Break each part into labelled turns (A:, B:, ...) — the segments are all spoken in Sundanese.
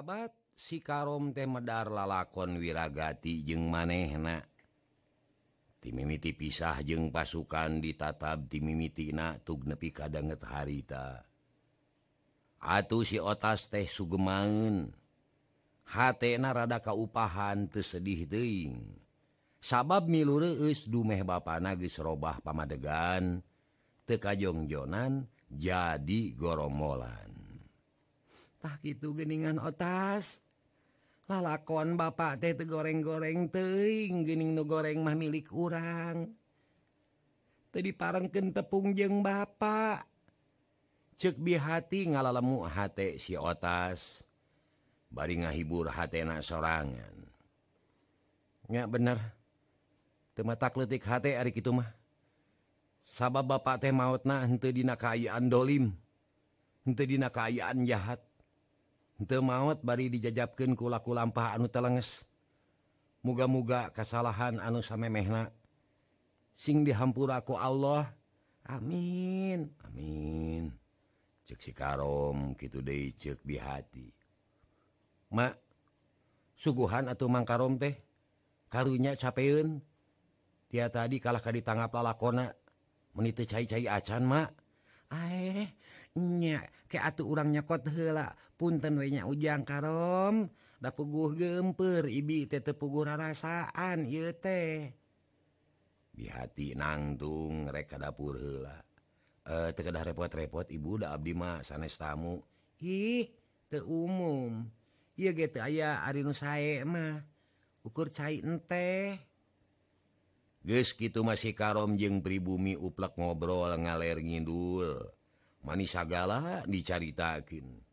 A: sahabat si Karom temedar lalakon wiragati jeung manehna. Timimiti pisah jeung pasukan ditatab timimitina tug nepi kadanget harita. Atuh si otas teh sugemaun hatna rada kaupahan teu sedih teuing sabab milureus dumeh bapana geus robah pamadegan teu kajongjonan jadi goromolan tah gitu geningan otas. Lalakon bapak teh te goreng-goreng teing gening nu goreng mah milik urang. Tadi parengken tepung jeng bapak. Cek bi hati ngalalemu hate si otas. Bari ngahibur hatena sorangan. Nya bener. Temata kletik hate ari kitu mah. Sabab bapak teh maut nah henteu dina kaayaan dolim. Henteu dina kaayaan jahat. maut bari dijajabkan kulaku lampa anu telenges muga-muga kesalahan anu samemehna. Sing dihampura ku Allah amin amin. Ceksi karom gitu de cek di hati. Mak suguhan atau mangkarom teh karunya capeun. Dia tadi kalah ka ditangkap lalakona. Menit cai-cai acan mak aeh nya ke atuh urang nyekot hela puntennya ujang karom da puguh gemper ibi teh puguh rasaan ieu teh. Di hati nangtung rek ka dapur heula. Eh teu kedah repot-repot ibu da abdi mah sanes tamu. Ih teu umum. Ieu ge teu aya ari nu sae mah. Ukur cai ente. Geus kitu masih karom jeung pribumi uplek ngobrol ngaler ngidul. Manis sagala dicaritakeun.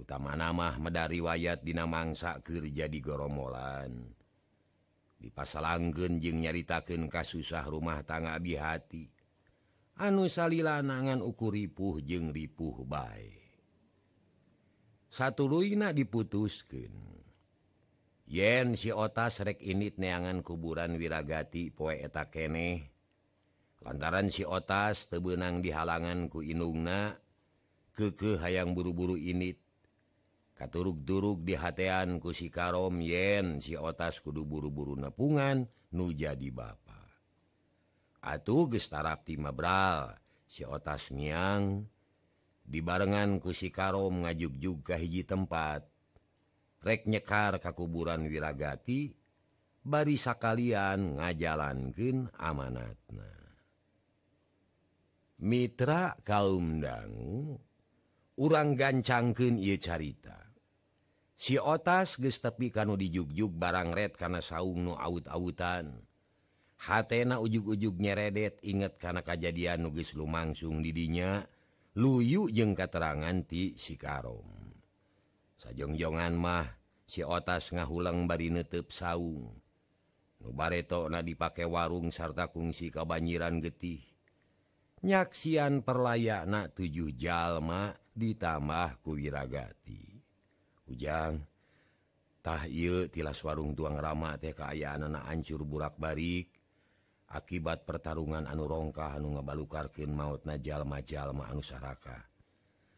A: utama nama medari wayat dinamangsa kerja di goromolan dipasalanggen jeung nyaritakeun kasusah rumah tangga bihati anu salilanangan ukur ripuh jeung ripuh baik satu luina yen si otas rek init neangan kuburan wiragati poe eta keneh lantaran si otas tebenang di halangan ku inungna keke hayang buru-buru init. katurug-durug di hatean ku si karom yen si otas kudu buru-buru nepungan nu jadi bapa. Atuh gestarapti mabral si otas miang dibarengan ku si karom ngajuk juga hiji tempat. Rek nyekar kakuburan wiragati bari sakalian ngajalankeun amanatna. Mitra kaum dangu urang gancangken ia carita. si otas gestapi kanu dijugjug barangret karena saung nu out-autan hatna ug-ug nyeredet inget karena kejadian nugis lumangsung didinya luyu jeung katerangan ti si karom. Sajongjongan mah si otas ngahulang bari netep saung. Nubareto na dipakai warung sarta kungsi kabanyiran getih. Nyaksian perlayak na tujuh jalma ditambah kuwiragati hujantahil tilas warung tuang rama teh kaayaanana anak burak-barik. Akibat pertarungan anu rongkah anu ngabalukarkin maut najjal majalma anu Saraka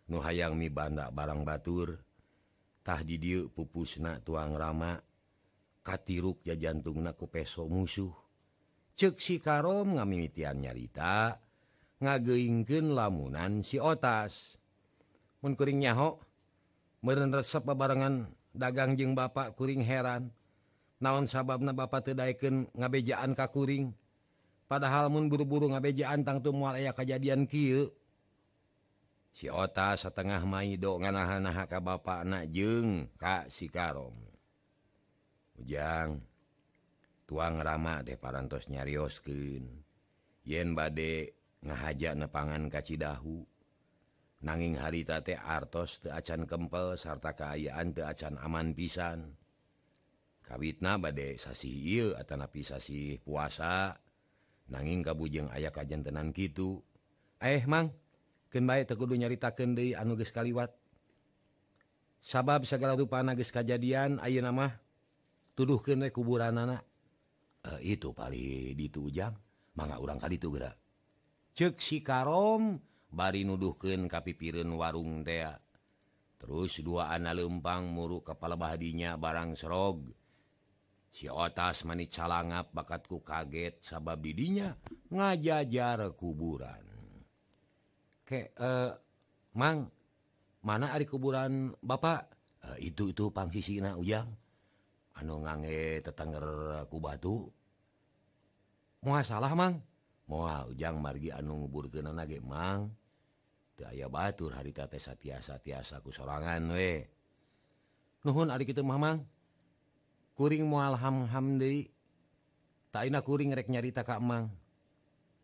A: Nu hayang mi bandak barang baturtah didiu pupusna tuang rama. Katiruk ja jantung naku peso musuh. Cek si karom ngamimitian nyarita. Ngageingken lamunan si otas. Munkuring nyaho. meren resep babarengan dagang jeung Bapak kuring heran. Naon sababna Bapak tedaiken ngabejaan kakuring padahalmun buru-buru ngabejaan tangtu mual aya kejadian ki si ota setengah maido nganahan-naha ka Bapak anak jeng Kak Sikarom. Ujang tuang rama teh parantos nyarioskeun. Yen bade ngahaja nepangan kacidahu nanging haritate artos teacan kempel sarta keayaan teacan aman pisan. Kawitna bade badai sasiil atanapi sasi puasa. Nanging kabujeng ayah kajan tenan gitu eh mang ken baik tekudu nyaritakan deui anu geus kaliwat. Sabab segala rupana geus kajadian ayeuna mah tuduhkeun we kuburanana e, itu pali ditu ujang mangga urang ka ditu geura. Cek si karom bari nuduhken kapipirn warung tea. Terus dua anak lempang muruk kepala bahadinya barang serog. Si otas manit calangap bakatku kaget sabab didinya ngajajar kuburan. Ke eh, mang mana ari kuburan bapak? Eh, itu itu pangsi Sina ujang. Anu ngange tetangger ku batu. Mua salah mang? Mua ujang margi anu ngubur ke nage mang. aya batur haritasa tiasa-tiasaku sorangan we. Nuhun adik itu Mamang kuring mual hamhamdi taina kuring rek nyarita Kak Mang.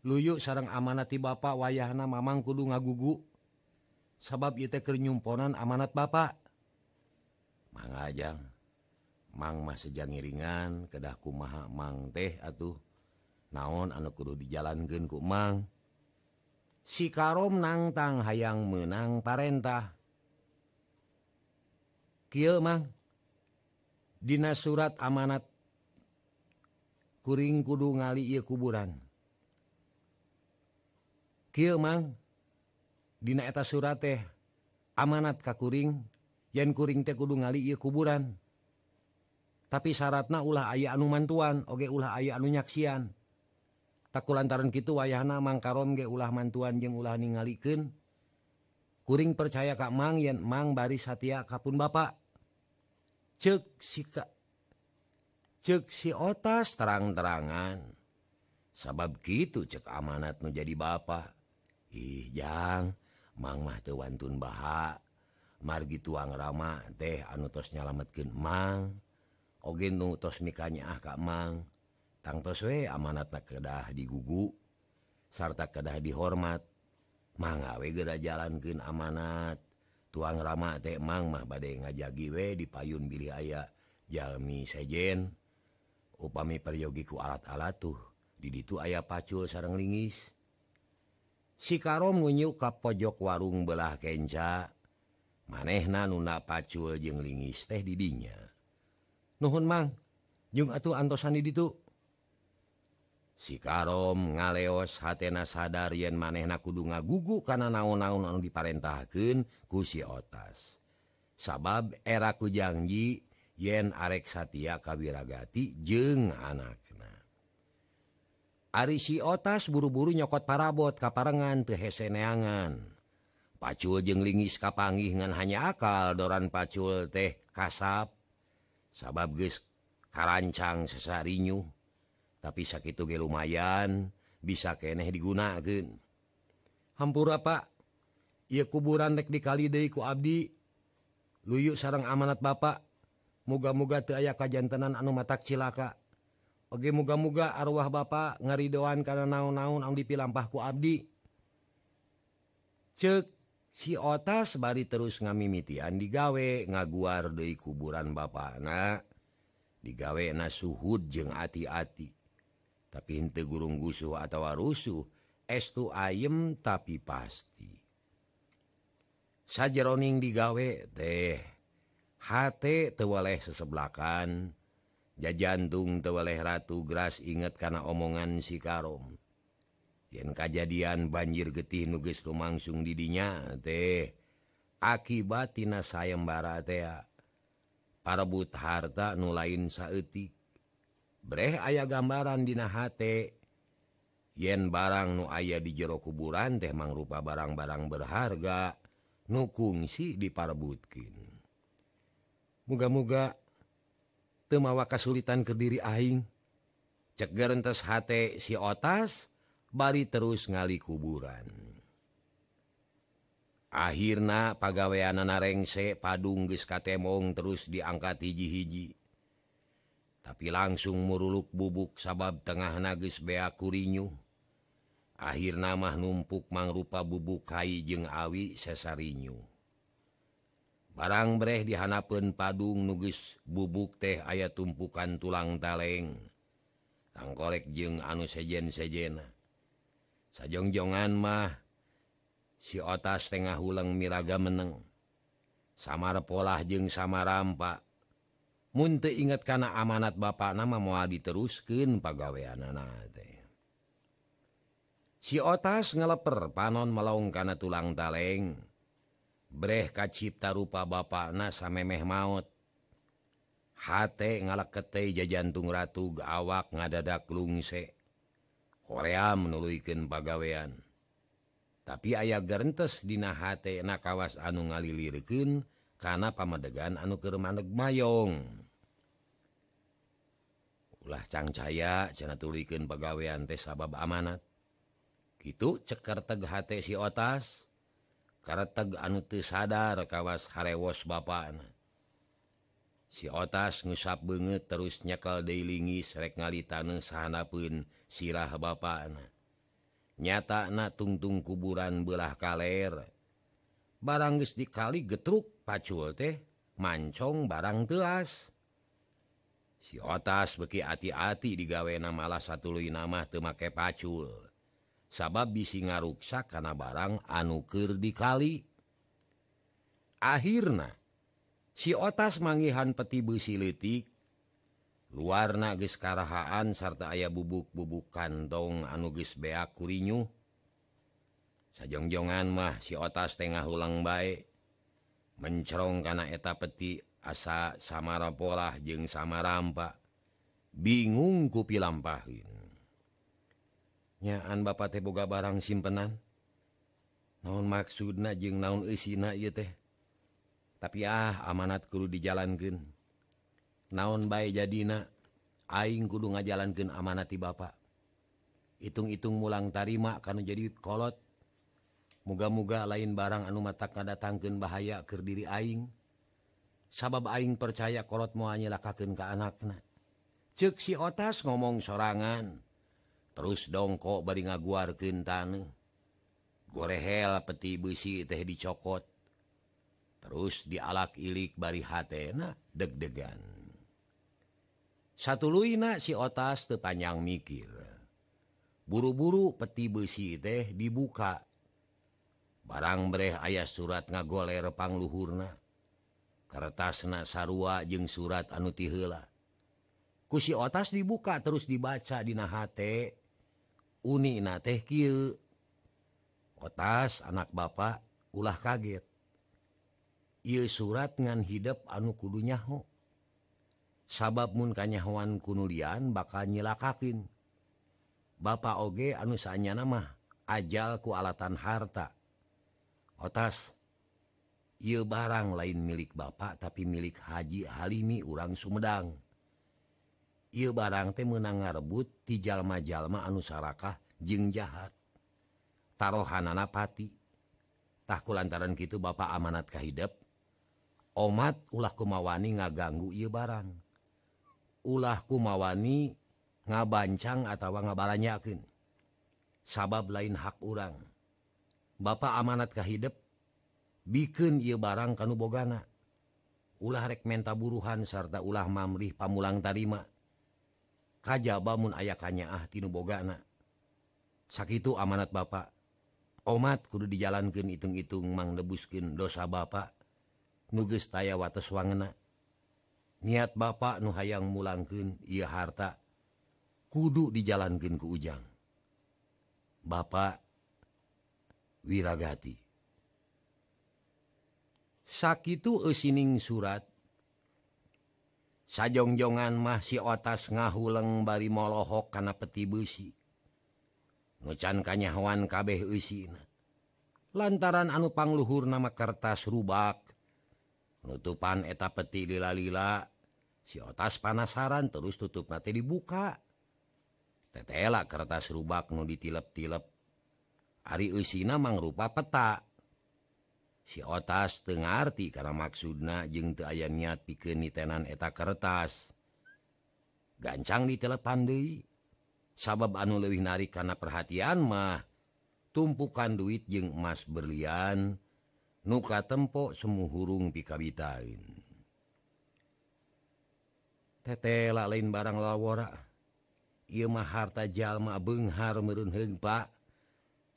A: Luyuk sarang amanati Bapak wayahna Mamang kudu ngagugu. Sabab yte kernyumponan amanat Bapak mang ajang. Mang masja ngiringan kedahku kumaha mang teh atuh. Naon anu kudu dijalankeun ku Mang. si Karom nangtang hayang menang parentah Kimang Dina surat amanat kuring kudu ngali ia kuburan. Kimang Dina eta surat teh amanat kakuring yen kuring teh kudu ngali ia kuburan. Tapi syaratna ulah aya anu mantuan oge ulah aya anu nyaksian. takku lantaran gitu wayahna mangkarom ge ulah mantuan jeung ulah ningalikeun. Kuring percaya Kak Mang yen Mang bari Satya kapun Bapak cek si ka, cek si otas terang-terangan. Sabab gitu cek amanat nu jadi Bapak ih jang Mang mah teu wantun baha. Margi tuang rama teh anu tos nyalametkeun Mang. Oge nu tos mikanya ah Kak Mang. tangtoswe amanat na kedah digugu sarta kedah dihormat mangawe gera jalankeun amanat tuang rama teh mang mah badai ngajagi we di payun bilih aya jalmi sejen upami peryogiku alat-alat tuh diditu ayah pacul sarang linggis si karom ngunyuk ka pojok warung belah kenca manehna nuna pacul jeung linggis teh didinya. Nuhun mang. Jung atuh antosan diditu sikarom ngaleos hatena sadar yen manehna kudu ngagugu kana naon-naun anu diparentahken kusi otas. Sabab eraku janji yen arek Satya Kawiragati jeung anakna. Ari si otas buru-buru nyokot parabot kaparengan teheseneangan Pacul jeung linggis ngan hanya akal doran pacul teh kasap. Sabab geus karancang sesarinyuh. tapi sakit ge lumayan bisa keeh digunakan hampura Pak. Ia kuburan dek dikali Deiku Abdi luyuk sarang amanat Bapak. Muga-muga te aya kajjantenan anu mata cilaka. Oge muga-muga arwah Bapak ngaridoan karena naon-naun ang dipilampahku Abdi. Cek si ota sebari terus ngamimitian digawe ngaguar Dei kuburan Bapak anak digawe na suhud jeng hati-hati tapi inte gurung gusuh atau rusuh estu ayem tapi pasti. Sajaroning digawe teh hate tewaleh seseblakan jajantung tewaleh Ratu Gras inget karena omongan si Karom. Yen kejadian banjir getih nuges rumangsung didinya teh akibat Tina sayembara tea parebut harta nulain saetik Breh aya gambaran dinahati yen barang nu aya di jero kuburan teh mang rupa barang-barang berharga nukung sih diparrebutkin muga-muga temawa kesulitan kediri Aing. Cegerentes hate si otas bari terus ngali kuburan. Akhirnya pagaweanan narengse padung geskatmong terus diangkat hiji-hiji. tapi langsung muruluk bubuk sabab tengah nagis beakurinyu akhir nama numpuk mangrupa bubuk kai jeung awi sesarinyu. Barang breh dihanapen padung nugis bubuk teh aya tumpukan tulang taleng. Tangkorek jeung anu sejen sejena sajongjongan mah si otas tengah ulang miraga meneng. Samar polah jeung sama rampak munte ingat kana amanat Bapak nama mua diteruskan pagawean anak si otas ngeleper panon melaung kana tulang taleng Breh kacipta rupa Bapak nasa memeh maut. Hate ngalak kete jajantung ratu ga awak ngadadak lungse Korea menuluikan pagawean. Tapi ayah gerentes dina hate nakawas anu ngalilirken karena pamadegan anu ke maneg mayong. Ulah cangcaya cena tulikan pegaweian teh sabab amanat. Gitu ceker teghati si otas karena teg anu te sadar kawas harewos ba si otas ngusap banget terus nyakal dailingi serrek ngali tanah sana pun sirah ba nyata na tungtung kuburan belah kaler. Barangges dikali getruk pacul teh mancong barang teas si otas beki hati-hati digawe na malah satu lu nama temake pacul. Sabab bisi ngaruksa karena barang anukir dikali. Akhirnya si otas manggihan peti besi letik luar nages karahaan sarta ayah bubuk-bubuk kantong anuges beak kurinyu sajongjongan mah si otas tengah ulang baik mencerong karena eta peti asa samara pola jeung sama rampak bingung kupi lampahin nyaan bapak teh boga barang simpenan? Naon maksudna jeng jeung naon isina iya teh? Tapi ah amanat kudu dijalankan naon baik jadina aing kudu ngajalankan amanati Bapak. Hitung-itung mulang tarima karena jadi kolot. muga-muga lain barang anu mata datangkan bahaya ke diri aing. Sabab aing percaya korot muanyalakaken ke anakna. Cek si otas ngomong sorangan terus dongkok bari ngaguarkeun taneuh. Gorehel peti besi teh dicokot terus dialak ilik bari hatena deg-degan. Satu luina si otas tepanjang mikir. Buru-buru peti besi teh dibuka. barang Breh ayah surat ngagoler pangluhurna kertas kertasna sarua jeung surat anu tihela. Kusi otas dibuka terus dibaca dihati Uni na teh otas anak bapak ulah kaget. Ia surat ngan hidup anu kudu nyaho. Sabab munkanyahwan kunulian bakal nyilakakin Bapak oge anusanya nama ajalku alatan harta. otas. Ia barang lain milik Bapak tapi milik Haji Halimi urang Sumedang. Ia barang teh menang ngarebut ti jalma-jalma anu sarakah jeung jahat. Tarohanana patitahku lantaran gitu Bapak amanat kahidep omat ulah kumawani ngaganggu ia barang. Ulah kumawani ngabancang atau ngabalanyakin sabab lain hak urang. Bapak amanatkah hidup bikin ia barang kanubogana ulah rek menta buruhan serta ulah mamrih pamulang tarima. Kaj bangun ayakannya ah tinubogana sakitu amanat Bapak omat kudu dijalankan hitung-itung mang nebuskin dosa Bapak nuges taya wates wangena. Niat Bapak nu hayang mulangken ia harta. Kudu dijalankan ke ujang. Bapak Wiragati. sakit esining surat sajongjongan masih otas ngahuleng bari molohok karena peti besi Ngecan kanyahwan kabeh usina lantaran anu pangluhur nama kertas rubak nutupan eta peti lila-lila si otas panasaran terus tutup nanti dibuka. Tetela kertas rubak nu ditilep-tilep Ari Usina mangrupa peta. Si otas Tengerti karena maksudna jeng te aya niat pikeun tenan eta kertas gancang ditelepandei sabab anu leuwih narik karena perhatian mah tumpukan duit jeung emas berlian nuka tempok semu hurung pikabitain tetela lain barang lawora. Mah harta jalma beunghar meureun heung, Pak.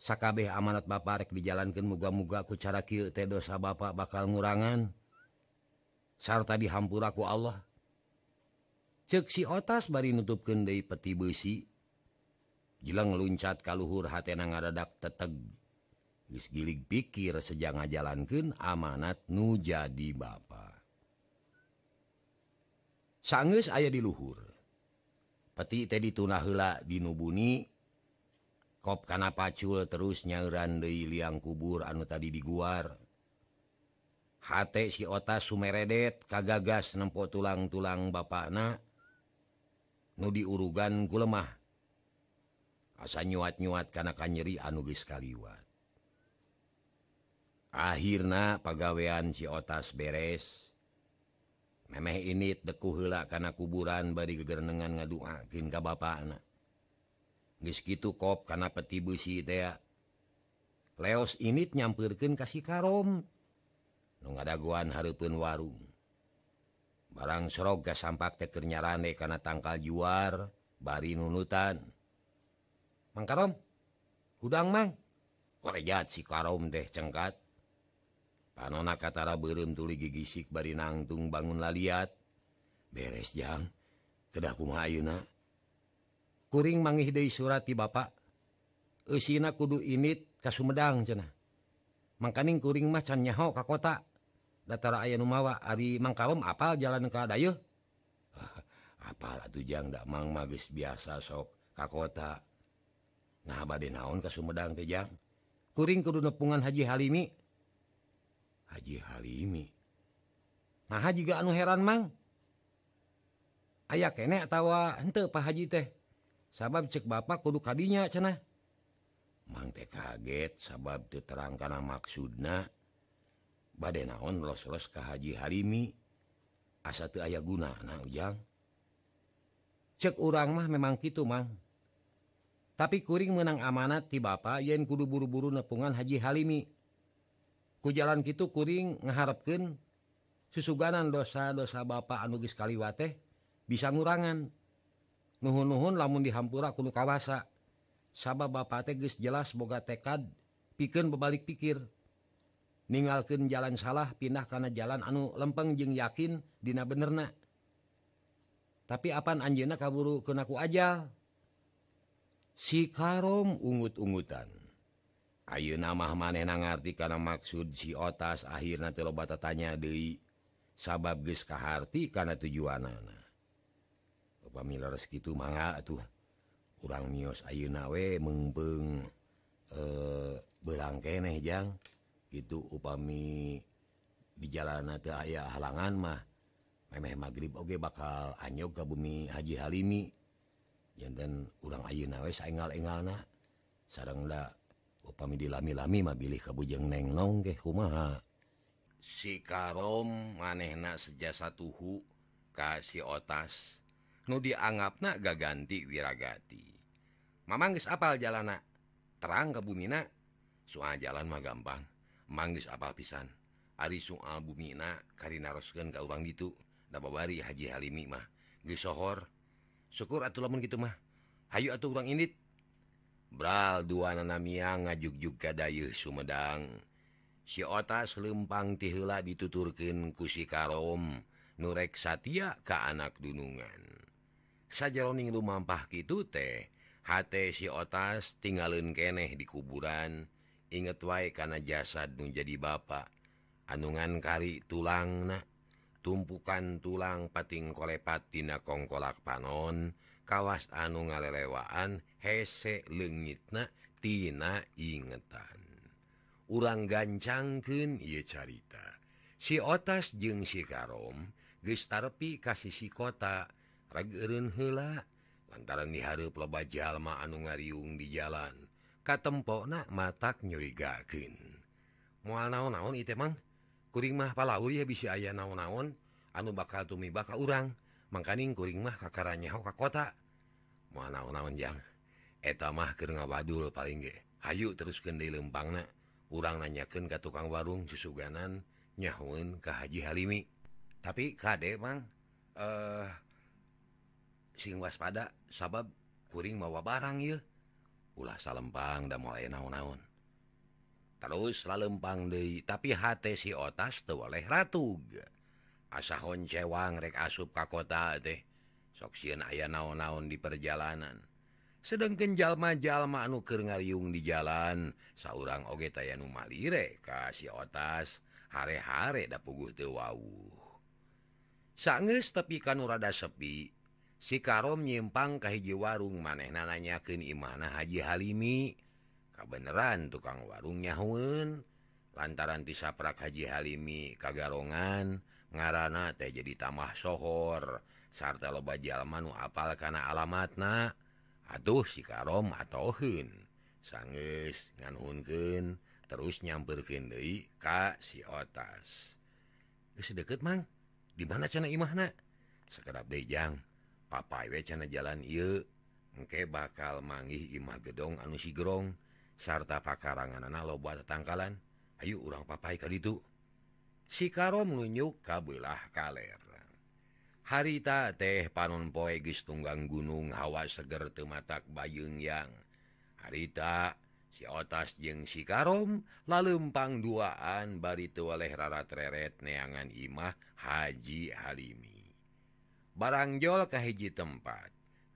A: sakabeh amanat Baparek dijalankan muga-mugaku cara Ky dosa Bapak bakal ngurangan. Sarta dihampuraku Allah. Ceksi otas bari nutupkeun deui peti besi jelang luncat kalluhur hatena ngaradak teteg. Gisgilig pikir sejak ngajalankan amanat nu jadi Bapak aya ayah diluhur peti teh dituna di nubuni kop karena pacul terus nyauran di liang kubur anu tadi diguar. H si ota Sumeredet kagagas nempok tulang-tulang ba nu nudi urugan ku lemah. Asa nyuat-nyuat karena kan nyeri anugis kaliwat. Akhirnya pagawean si otas beres. Memeh ini heula karena kuburan bari kegernengan ngaduakin ka bapak anak gitu kop karena peti busi idea leos ini nyampirkan kasih karom. Nu daguan Harpun warung. Barang seroga sampak tekernya rane karena tangkal juar bari nunutan. Mang Karom hudang Mang. Korejat si Karom deh cengkat. Panona katara berem tuli gigisik bari nangtung bangun laliat. Beres jang. Kedah kumaha ayeuna? kuring mangihidai surat di Bapak Usina kudu init ka Sumedang cenah. Makaning kuring macan nyaho ka kota. Datara aya numawa ari mangkalom apal jalan ka dayeuh? Apal atujang dak mang magis biasa sok ka kota. Nah bade naon ka Sumedang teh jang? Kuring kudu nepungan Haji Halimi. Haji Halimi? Nah juga anu heran mang. Aya kene atawa ente Pak Haji teh? sabab cek Bapak kudu kanya mang mante kaget sabab teu terang kana maksudna. Bade naon los-los ke Haji Harimi asa aya guna nah ujang? Cek urang mah memang gitu Mang. Tapi kuring menang amanat di Bapak yen kudu buru-buru nepungan Haji Halimi. Ku jalan gitu kuring ngeharapkan susuganan dosa-dosa Bapak anugis Kaliwateh bisa ngurangan. nuhun-nuhun lamun dihampura kudu kawasa. Sabab Bapak teges jelas boga tekad pikir bebalik pikir. Ningalkan jalan salah pindah karena jalan anu lempeng jeung yakin Dina benerna. Tapi apaan Anjena kaburu kenaku aja si Karom ungut-ungutan. Ayo nama maneh ngarti karena maksud si otas akhirnya telobatanya deui. Sabab geskahati karena tujuan anak pamilaras gitu manga tuh kurang mios Ayunawe mengembeng eh berangkenehjang itu upami di jalan teu aya halangan mah memeh magrib Oke bakal anyo ke bumi Haji Halimi. Jantan urang ayeuna we saenggal-enggalna sareng da upami dilami-lami mah bilih kabujeng neng nong keh kumaha. Si karom manehna sejasa tuhu kasih otas. nu dianggap na ga ganti wiragati. Mamanggis apal jalana? Terang ke bumina soal jalan mah gampang. Manggis apal pisan. Ari soal bumina karinarosken ke urang gitu nababari Haji Halimi mah. Gesohor syukur atuh lamun gitu mah. Hayu atau urang ini Bral dua nanamia ngajuk juga kadayuh Sumedang. Si otas lempang tihula dituturken kusi karom. Nurek Satya ke anak dunungan. sajaroning lumampah gitu teh H si otas tinggalin keeh di kuburan. Inget wae karena jasad jadi bapak anungan kali tulang nah tumpukan tulang pating kolepattina kongkolak panon. Kawas anu ngalelewaan hesek legitnatina ingetan. Urang gancangken ia carita. Si otas jeung si Karom gestarpi kasih si kota. yang rageun hela lantaran diharap loba jalma anu ngariung di jalan katempoknak matak nyurigakin mual naon-naon itemang kuring mah palau ya bisa aya naon-naon anu bakal tumi baka urang mangkaning kuring mah kakaranya ho ka kota. Mual naon-naon jang? Eta mah keur ngabadul paling ge hayu terus kendi lempangna urang nanyakeun ka tukang warung susuganan nyahueun ka Haji Halimi. Tapi kade mang eh uh, sing waspada sabab kuring mawa barang y ulah salempang dan mulai naon-naon. Terus lalempang De tapi hati si otas tuh oleh ratu asahon cewang rek asup ka kota teh soksiun ayah naon-naon di perjalanan. Sedangkan jalma-jalma anu ke ngayung di jalan seorang oge tayanu Malire kasih otas. Hare-hare da puguh tewawu sanges tapi kan rada sepi si karom nyimpang kahiji warung maneh nanyaken Imana Haji Halimi. Kabeneran tukang warung nyahuun lantaran tisaprak Haji Halimi kagarongan ngaranana teh jadi tambah sohor. Sarta loba Jalman nu apal kana alamatna. Aduh si karom atau hun sangges nganhunken terus nyamperken Dewi Ka si otas. Deket Mang. Dimana sana Imahna? Sekedap Dejang papawecana jalan I mungkin bakal manggih Imah gedong anu sigrong sarta pakarangan anak loba tangkalan Ayu urang papai tadi itu sikaro nunyuk kabelah kaler. Harita teh panon poegis tunggang gunung hawa seger tematak Bayung yang. Harita si otas jeung sikarom lalempang duaan bari tuwaleh rara treret neangan Imah Haji Halimi. barangjolkah hiji tempat.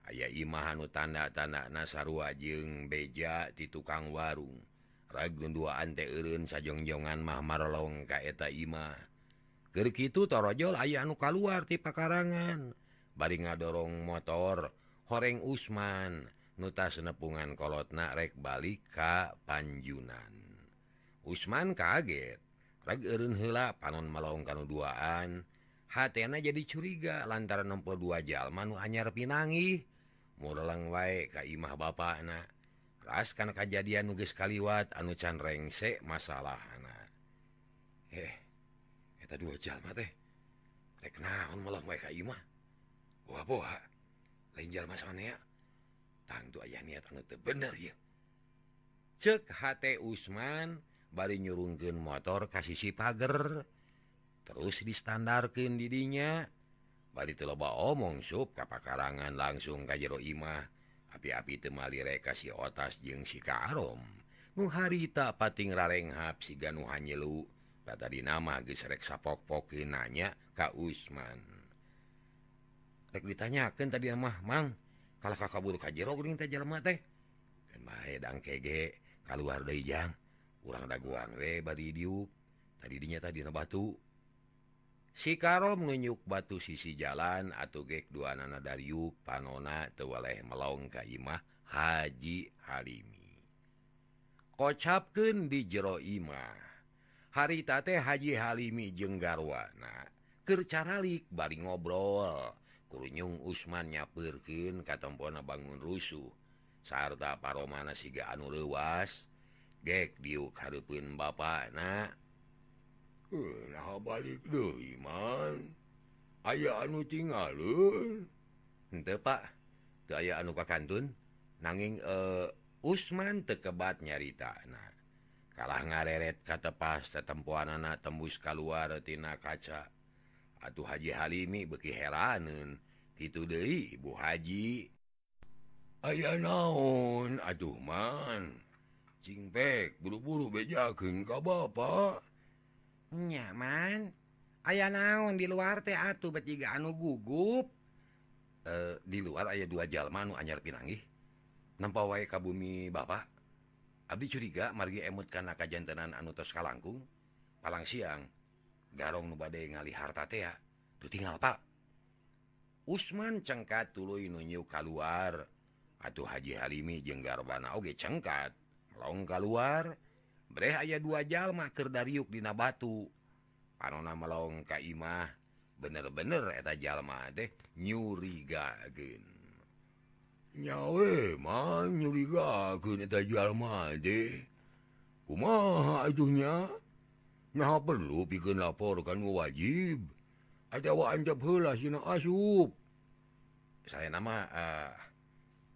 A: Aya Imahanu tanda-tanak Nasarwa jeung beja di tukang warung. Ragun duaan ante Irun sajongjongan mahmarlong kaeta Imah. Gerkitu torojol aya anu keluar ti pakarangan. Bari ngadorong motor horeng Usman nutas nepungan kolot narek balik ka Panjunan. Usman kaget. Rag hela panon melong kan duaan. hatna jadi curiga lantaran 62 Jalmanu anyar pinangi mulang wae Kaimah ba anak ras karena kejadian nugis kaliwat anu can rengsek masalah anak eh kita dua Jalma teh. Naon mulang wae Kaimah buah buah lain Jalma soalnya. Tangtu ayah niat anu teu bener ya cek hate Usman bari nyurungkeun motor ka sisi pager. terus distandarkan didinya. Balik loba omong sub kapal karangan langsung kajjero Imah. Api-api temali reka si otas jeung sikaom nu harita pating rarenghap si ganu hanyelu. Tadi di nama gesrek sapok-poke nanya Ka Usman. Rek ditanyakan tadi mah Mang kalau kakak buru kajjero gering teh jelema teh? Kan bae dang kege keluar deui jang. Urang daguan we bari diuk. Tadi dinya tadi batu Sikaro mengenyuk batu sisi jalan atau gek dua nana dariuk panona tewaleh melong Kaimah Haji Halimi. Kocapken di jero Imah. Haritate Haji Halimi jenggarwanakercaralik bari ngobrol. Kurunyung Usmannya perkin katempona bangun rusuh. Sarta paromana siga anu lewas gek diuk Harpun bapana. Uh, balik dulu Iman. Aya anu tinggalpak aya anu kantun nanging uh, Usman tekebat nyarita nah kalah ngareret kata pas tetempuan anak tembus keluartina kaca. Atuh Haji Halimi beki heranun itu De Ibu Haji. Aya naon? Aduhman cingpek buru-buru bejaken Ka Bapak.
B: nyaman ayaah naon di luar teatu bertiga anu gugup.
A: E, di luar ayat dua Jalmanu anyar pinangi nampa wa bumi Bapak Abdi curiga margi emut karena kajjantenan anutos Kalangkung. Palang siang garong nubade ngali harta tea tuh tinggal Pak. Usman cengkat tulu nunyu keluar atuh Haji Halimi jenggar bana Oge cengkat. Long keluar Bre aya dua jalma Kerdariuk Dina Batu. Panona melong laong Kaimah bener-bener eta jalma deh nyurigagennyarigakuhnya nah perlu bikin laporkan wajib. Asup. Saya nama eh, uh,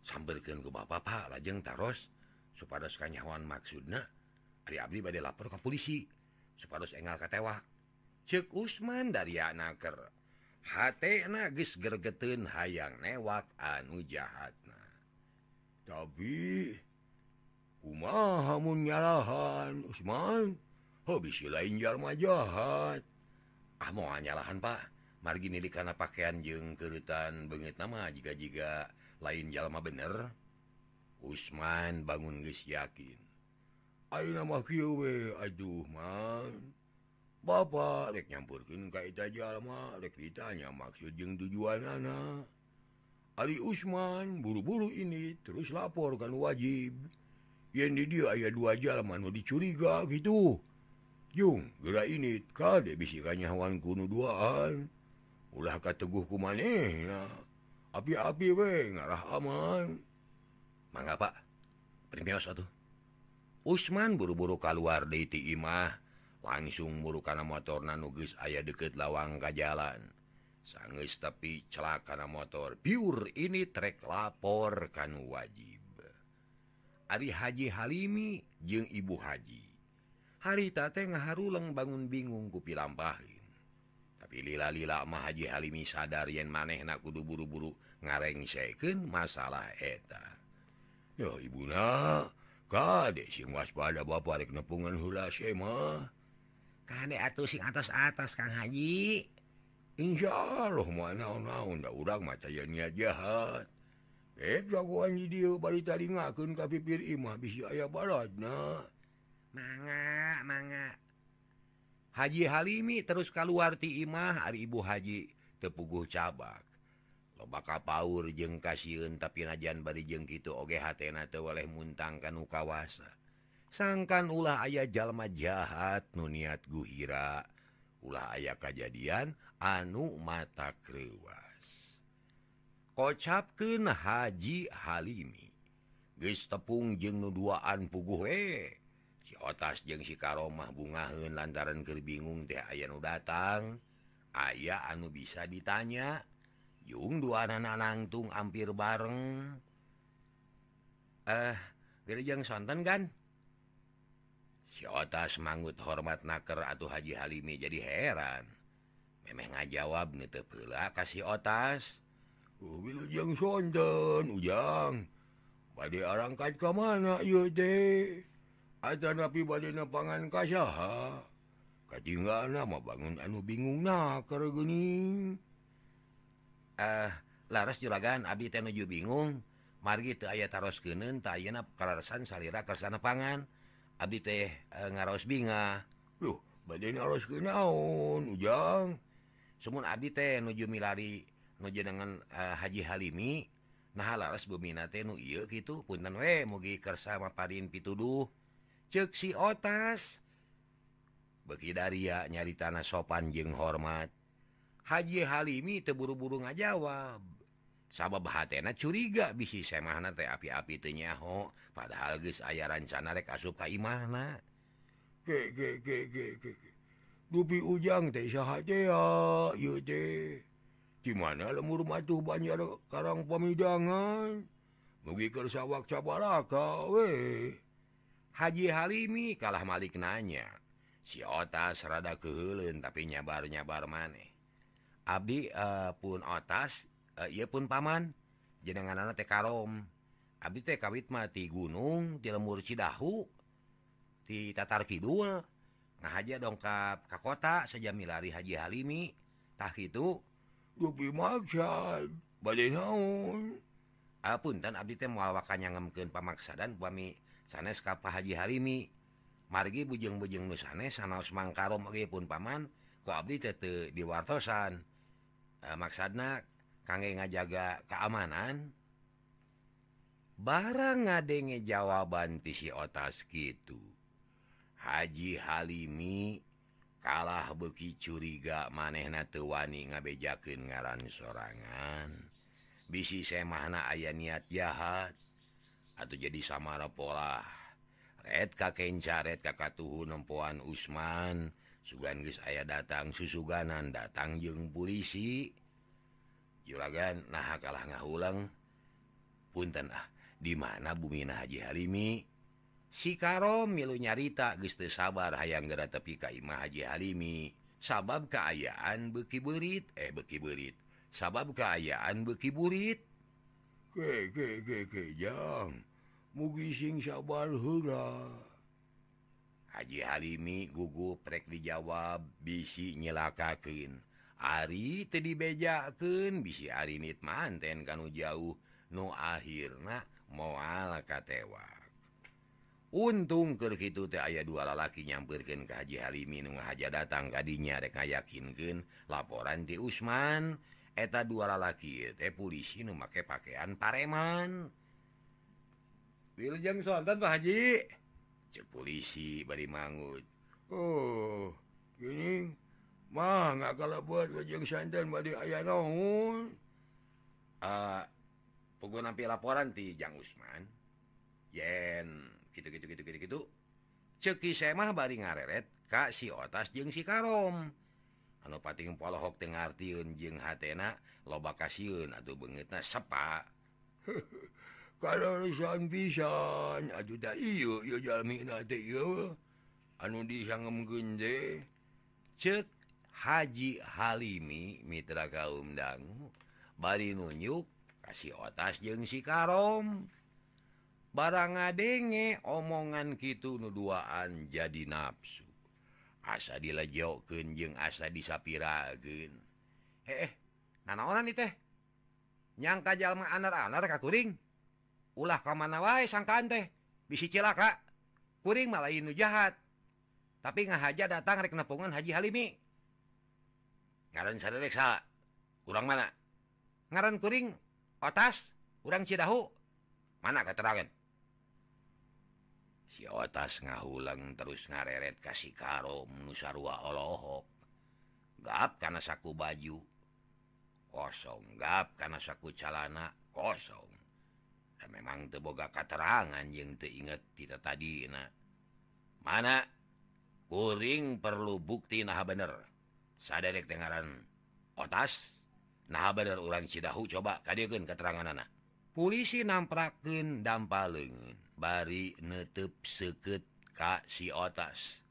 A: sambilkan ke Bapak Pak lajeng taros supaya sekanyawan maksudnya Abli badai lapor ke polisi separuh engal katewa cek Usman dari naker H nagis gergetun hayang newak anu jahat tapi kumahamun nyalahan Usman? Hobi lain jalma jahat. Ah mau nyalahan Pak? Margi di karena pakaian jeng kerutan banget nama jika jika lain jalma bener. Usman bangun guys yakin. Bapak nyampurkin ditanya maksud tujuan anak Ali Usman buru-buru ini terus laporkan wajib. Yang di dia ayat dua jalan dicuriga gitu. Jung gerak ini kade bisikannya hewan kuno duaan. Ulah kateguhku maneh api-api we ngarah aman. Mangga Pak satu. Usman buru-buru keluar deiti Imah. Langsung buru karena motor nanuges ayah deket lawang ka jalan sangis tapi celakana motor. Pure ini trek lapor kan wajib. Ari Haji Halimi jeung Ibu Haji. Harita tengah Haruleng bangun bingung kupi lampahin tapi lila-lila mah Haji Halimi sadar yen maneh na kudu buru-buru ngarengseken masalah eta. Yo Ibuna Ka sing waspada Bapak nepungan hula semah
B: Kade atuh sing atas-atas Kang Haji.
A: Insya Allah mau naon-naun da urang maca niat jahat. Eh jagoan di dia bari tadi ngakeun ka pipir imah bisi aya baladna
B: Manga manga.
A: Haji Halimi terus kaluar ti imah ari ibu haji tepuguh cabak. bakal Paur jeung kasihun tapi najan bari jeng gitu oge hatena teu oleh muntangkan kawasa. Sangkan ulah ayah jalma jahat nu niat guhira. Ulah ayah kejadian anu mata krewas. Kocapkeun Haji Halimi. Geus tepung jeng nuduaan puguh we si otas jeng si karomah bungaheun lantaran keur bingung teh aya nu datang. Aya anu bisa ditanya. Jung dua nanangtung hampir bareng. Eh direjeng sonten kan? Sitas manggut hormat naker atau Haji Halimi jadi heran. Memeh ngajawab nih tepela kasih otas. Oh, ujang sonten ujang. Bade arangkat ke mana yude ada napi bade napangan kasaha Katinggal nama bangun anu bingung naker gening eh laras juragan Abi Tenuju bingung. Margi itu ayat taros kenen tayap kalarasan salira kesana pangan. Abi teh e, ngaros binga.
B: Loh bad harus kenaun ujang?
A: Semua Abi teh nuju milari nuju dengan uh, Haji Halimi nah laras teh nu iya gitu punten we mugi kersa maparin pituduh. Ceksi otas. Beki Daria nyari tanah sopan jeng hormat. Haji Halimi teburu-buru nga jawab sabab hatna curiga bisi semana teh api-api tenyaho padahal guys aya rancana rek asup ka imahna.
B: Ge ge ge ge ge dupi ujang teh sahaja ya ieu gimana lemur matuh banjar karang pamidangan? Mugi kersawak cabaraka we
A: Haji Halimi kalah Malik nanya si otas rada keheulun tapi nyabar-nyabar maneh. Abdi uh, pun atas uh, eh, ia pun paman. Jenengan anak Tekarom Abdi teh kawitmati gunung di lemur Cidahu di Tatar Kidul. Nah aja dongkap ke kota sejami lari Haji Halimi. Halimitah itu
B: naunpun
A: ah, dan Abdi teh muawakannya ngemken pamaksadan pami sanes Kappa Haji Halimi. Margi bujeng-bujeng nusane sanaos mangkarom pun paman ku Abdi teh di diwartosan. eh, maksana kangge ngajaga keamanan? Barang ngadenge jawaban tisi otas gitu Haji Halimi kalah beki curiga manehna tuwani ngabejaken ngaran sorangan. Bisi semahna ayah niat jahat. Atau jadi samara pola. Red kakekcaret kakak tuhu nempuan Usman. sugan guys aya datang susuganan datang jeung polisi juragan nah kalah ngahulang punten ah di mana bumi nah Haji Halimi? Si karo milu nyarita geste sabar hayang gera tepi ka Imah Haji Halimi. Sabab keayaan beki berit eh beki berit sabab keayaan beki burit.
B: Ke ke ke ke jang. Mugi sing sabar hura
A: Haji Halimi gugup rek dijawab bisi nyilakakin Ari te dibejaken bisi Ari nit manten kanu jauh nu akhirnya muaalaka tewak untung ke gitu teh aya dua lalaki nyampirkan ke Haji Halimi nu haja datang tadinya rek yakinkan laporan di Usman. Eta dua lalaki teh polisi nu make pakaian pareman. Wiljeng Sultan Pak Haji? polisi bari mangut.
C: Oh gini. Mah nggak kalau buat wajeng sandan bad aya naun
A: uh, ah, penggunampi laporan ti Jang Usman. Yen gitu gitu gitu gitu gitu. Ceki semah bari ngareret Kak si otas jeng si karom. Anu pating polohok teh ngartiun jeng hatena loba kasiun atau beungeutna sepa.
C: kalau pisan aduh anu disanggemde
A: cek Haji Halimi Mitra kaum dangu bari nunjuk kasih otas jeng si karom. Barang ngadenge omongan gitu nuduaan jadi nafsu asa dilajoken jeng asa disapiragen eh, eh nana orang nih teh? Nyangka jalma anar-anar kakuring ulah kamana wa sangkaan teh. Bisi cilaka. Kuring malah nu jahat. Tapi ngahaja datang rek nepungan Haji Halimi. Ngaran sadeksa kurang urang mana? Ngaran kuring otas urang Cidahu. Mana keterangan? Si otas ngahulang terus ngareret kasih karo menusarua olohok. Gap karena saku baju. Kosong. Gap karena saku calana. Kosong. memang teboga katerangan yang teingat kita tadi nah. Mana? Kuring perlu bukti nah bener. Sadek Tengaran otas nah bener ulang Cidahu coba kadirkan keterangan anak polisi namprakken dampa lengan bari nutup seket Ka si otas.